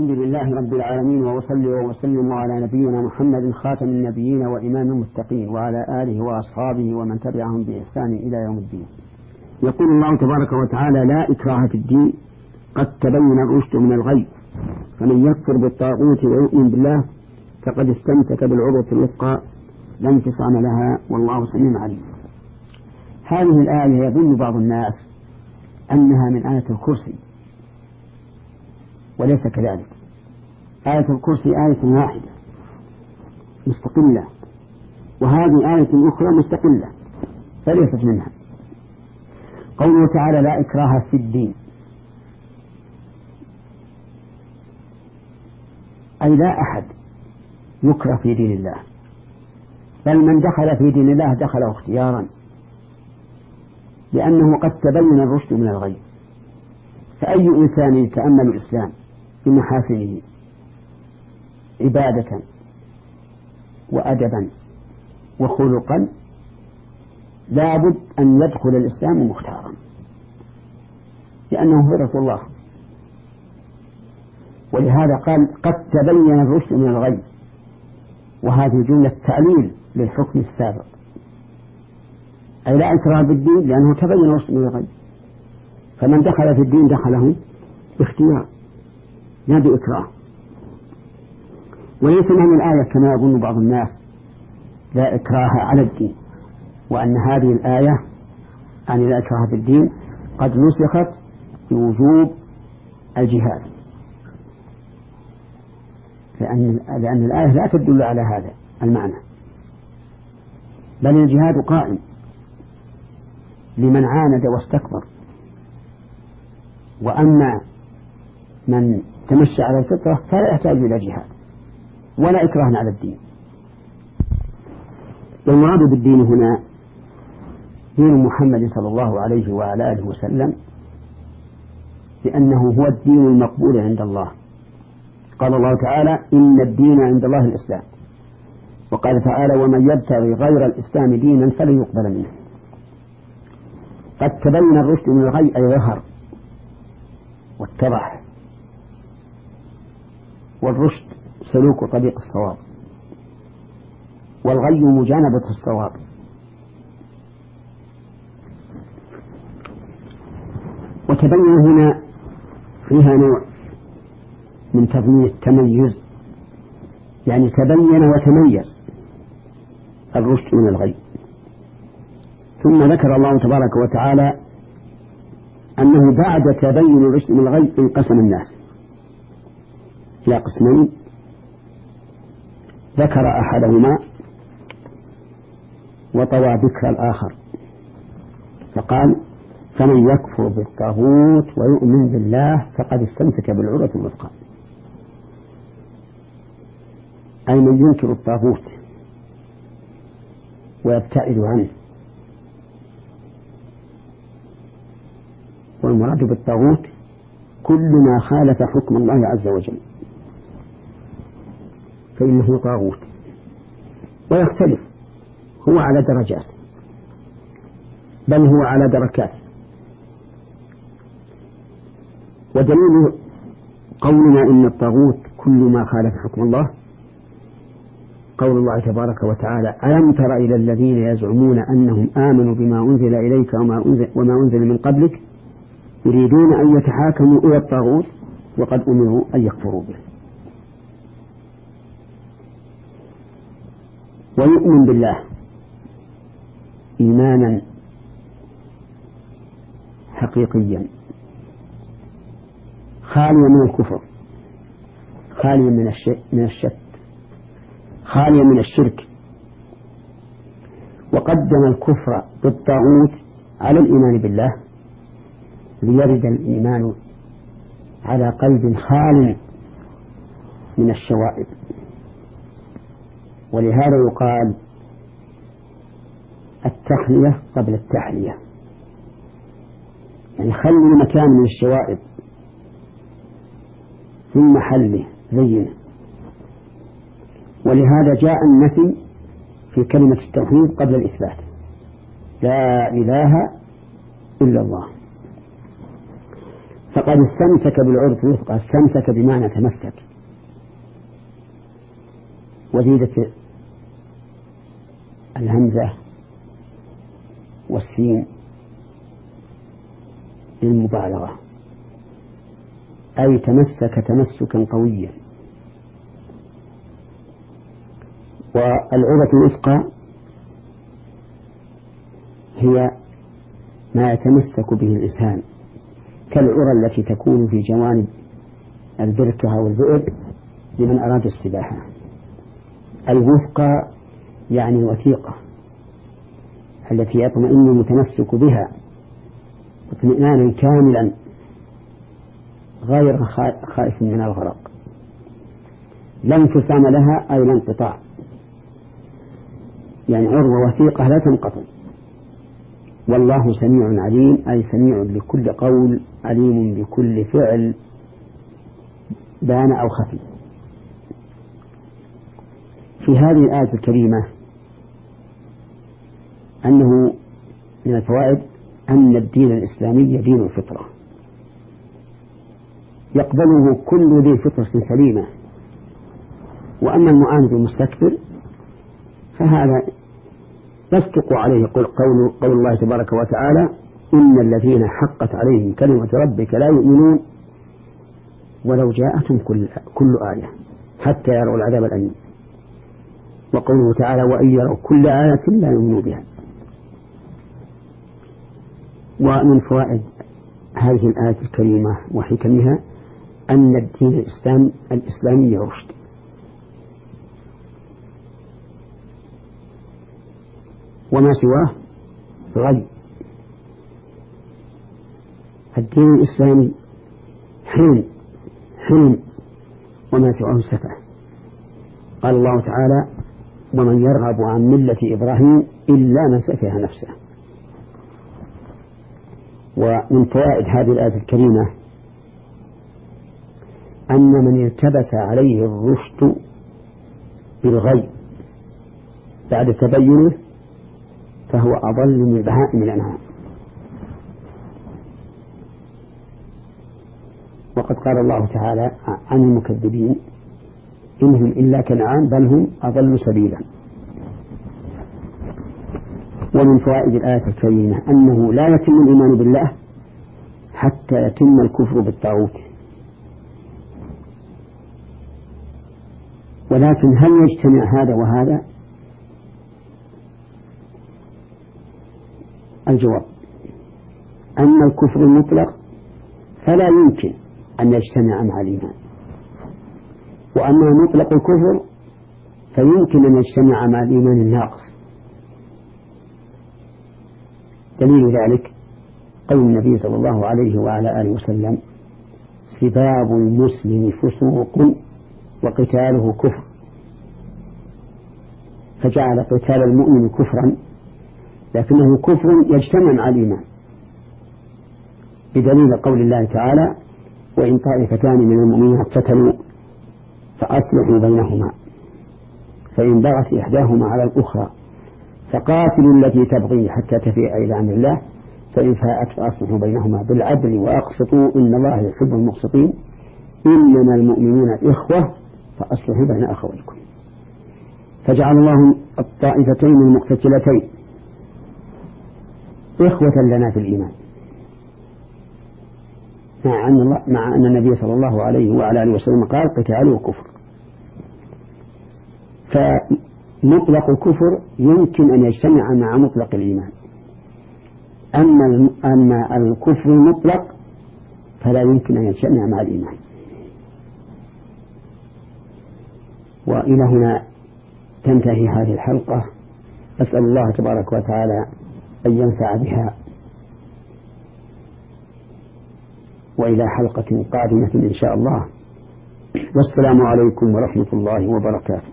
الحمد لله رب العالمين وأصلي وأسلم على نبينا محمد خاتم النبيين وإمام المتقين وعلى آله وأصحابه ومن تبعهم بإحسان إلى يوم الدين. يقول الله تبارك وتعالى لا إكراه في الدين قد تبين الرشد من الغي فمن يكفر بالطاغوت ويؤمن بالله فقد استمسك بالعروة الوثقى لا انفصام لها والله سميع عليم. هذه الآية يظن بعض الناس أنها من آية الكرسي وليس كذلك. آية الكرسي آية واحدة. مستقلة. وهذه آية أخرى مستقلة. فليست منها. قوله تعالى لا إكراه في الدين. أي لا أحد يكره في دين الله. بل من دخل في دين الله دخله اختيارا. لأنه قد تبين الرشد من الغي. فأي إنسان يتأمل الإسلام؟ بمحاسنه عبادة وأدبا وخلقا لابد أن يدخل الإسلام مختارا. لأنه رسول الله. ولهذا قال قد تبين الرشد من الغي وهذه جملة تعليل للحكم السابق. أي لا إكراه بالدين لأنه تبين الرشد من الغي. فمن دخل في الدين دخله باختيار. لا بإكراه وليس معنى الآية كما يظن بعض الناس لا إكراه على الدين وأن هذه الآية عن لا إكراه في الدين قد نسخت بوجوب الجهاد. لأن لأن الآية لا تدل على هذا المعنى. بل الجهاد قائم لمن عاند واستكبر. وأما من تمشى على الفطرة فلا يحتاج إلى جهاد ولا إكراه على الدين. والمراد بالدين هنا دين محمد صلى الله عليه وعلى آله وسلم لأنه هو الدين المقبول عند الله. قال الله تعالى إن الدين عند الله الإسلام. وقال تعالى ومن يبتغي غير الإسلام دينا فلن يقبل منه. قد تبين الرشد من الغي أي ظهر واتضح والرشد سلوك طريق الصواب. والغي مجانبة الصواب. وتبين هنا فيها نوع من تبنية التميز يعني تبين وتميز الرشد من الغي. ثم ذكر الله تبارك وتعالى أنه بعد تبين الرشد من الغي انقسم الناس. إلى قسمين. ذكر أحدهما وطوى ذكر الآخر. فقال فمن يكفر بالطاغوت ويؤمن بالله فقد استمسك بالعروة الوثقى. أي من ينكر الطاغوت ويبتعد عنه. والمراد بالطاغوت كل ما خالف حكم الله عز وجل. فإنه طاغوت. ويختلف. هو على درجات. بل هو على دركات. ودليل قولنا إن الطاغوت كل ما خالف حكم الله قول الله تبارك وتعالى ألم تر إلى الذين يزعمون أنهم آمنوا بما أنزل إليك وما أنزل, وما أنزل من قبلك يريدون أن يتحاكموا إلى الطاغوت وقد أمروا أن يكفروا به. ويؤمن بالله إيمانا حقيقيا. خاليا من الكفر خاليا من من الشك خاليا من الشرك. وقدم الكفر بالطاغوت على الإيمان بالله ليرد الإيمان على قلب خال من الشوائب. ولهذا يقال التحلية قبل التحلية. يعني خلي مكان من الشوائب ثم حله زينه ولهذا جاء النفي في كلمة التوحيد قبل الإثبات. لا إله إلا الله. فقد استمسك بالعرف الوثقى استمسك بمعنى تمسك. وزيدت الهمزة والسين للمبالغة. أي تمسك تمسكا قويا. والعروة الوثقى هي ما يتمسك به الإنسان كالعرى التي تكون في جوانب البركة أو البئر لمن أراد السباحة. الوثقى يعني الوثيقة التي يطمئن المتمسك بها اطمئنانا كاملا غير خائف من الغرق. لا انفصام لها أي لا انقطاع يعني عروة وثيقة لا تنقطع. والله سميع عليم أي سميع لكل قول عليم بكل فعل بان أو خفي. في هذه الآية الكريمة أنه من الفوائد أن الدين الإسلامي دين الفطرة. يقبله كل ذي فطرة سليمة. وأما المعاند المستكبر فهذا يصدق عليه قول, قول, قول الله تبارك وتعالى إن الذين حقت عليهم كلمة ربك لا يؤمنون ولو جاءتهم كل, كل آية حتى يروا العذاب الأليم. وقوله تعالى وإن يروا كل آية لا يؤمنوا بها. ومن فوائد هذه الآية الكريمة وحكمها أن الدين الإسلام الإسلامي رشد وما سواه غي الدين الإسلامي حلم حلم. وما سواه سفه قال الله تعالى ومن يرغب عن ملة إبراهيم إلا من سفه نفسه. ومن فوائد هذه الآية الكريمة أن من التبس عليه الرشد بالغي بعد تبينه فهو أضل من البهائم الأنعام وقد قال الله تعالى عن المكذبين إنهم إلا كالأنعام بل هم أضل سبيلا. ومن فوائد الآية الكريمة أنه لا يتم الإيمان بالله حتى يتم الكفر بالطاغوت. ولكن هل يجتمع هذا وهذا؟ الجواب. أما الكفر المطلق فلا يمكن أن يجتمع مع الإيمان. وأما مطلق الكفر فيمكن أن يجتمع مع الإيمان الناقص. دليل ذلك قول النبي صلى الله عليه وعلى آله وسلم سباب المسلم فسوق وقتاله كفر. فجعل قتال المؤمن كفرا لكنه كفر يجتمع مع الإيمان. بدليل قول الله تعالى وإن طائفتان من المؤمنين اقتتلوا فأصلحوا بينهما فإن بغت إحداهما على الأخرى فقاتلوا التي تبغي حتى تفيء إلى أمر الله فإن فاءت فأصلحوا بينهما بالعدل وأقسطوا إن الله يحب المقسطين. إنما المؤمنون إخوة فأصلحوا بين أخويكم فجعل الله الطائفتين المقتتلتين إخوة لنا في الإيمان. مع أن, الله مع أن النبي صلى الله عليه وعلى آله وسلم قال قتاله كفر. فمطلق الكفر يمكن أن يجتمع مع مطلق الإيمان. أما أما الكفر المطلق فلا يمكن أن يجتمع مع الإيمان. وإلى هنا تنتهي هذه الحلقة. أسأل الله تبارك وتعالى أن ينفع بها. وإلى حلقة قادمة إن شاء الله. والسلام عليكم ورحمة الله وبركاته.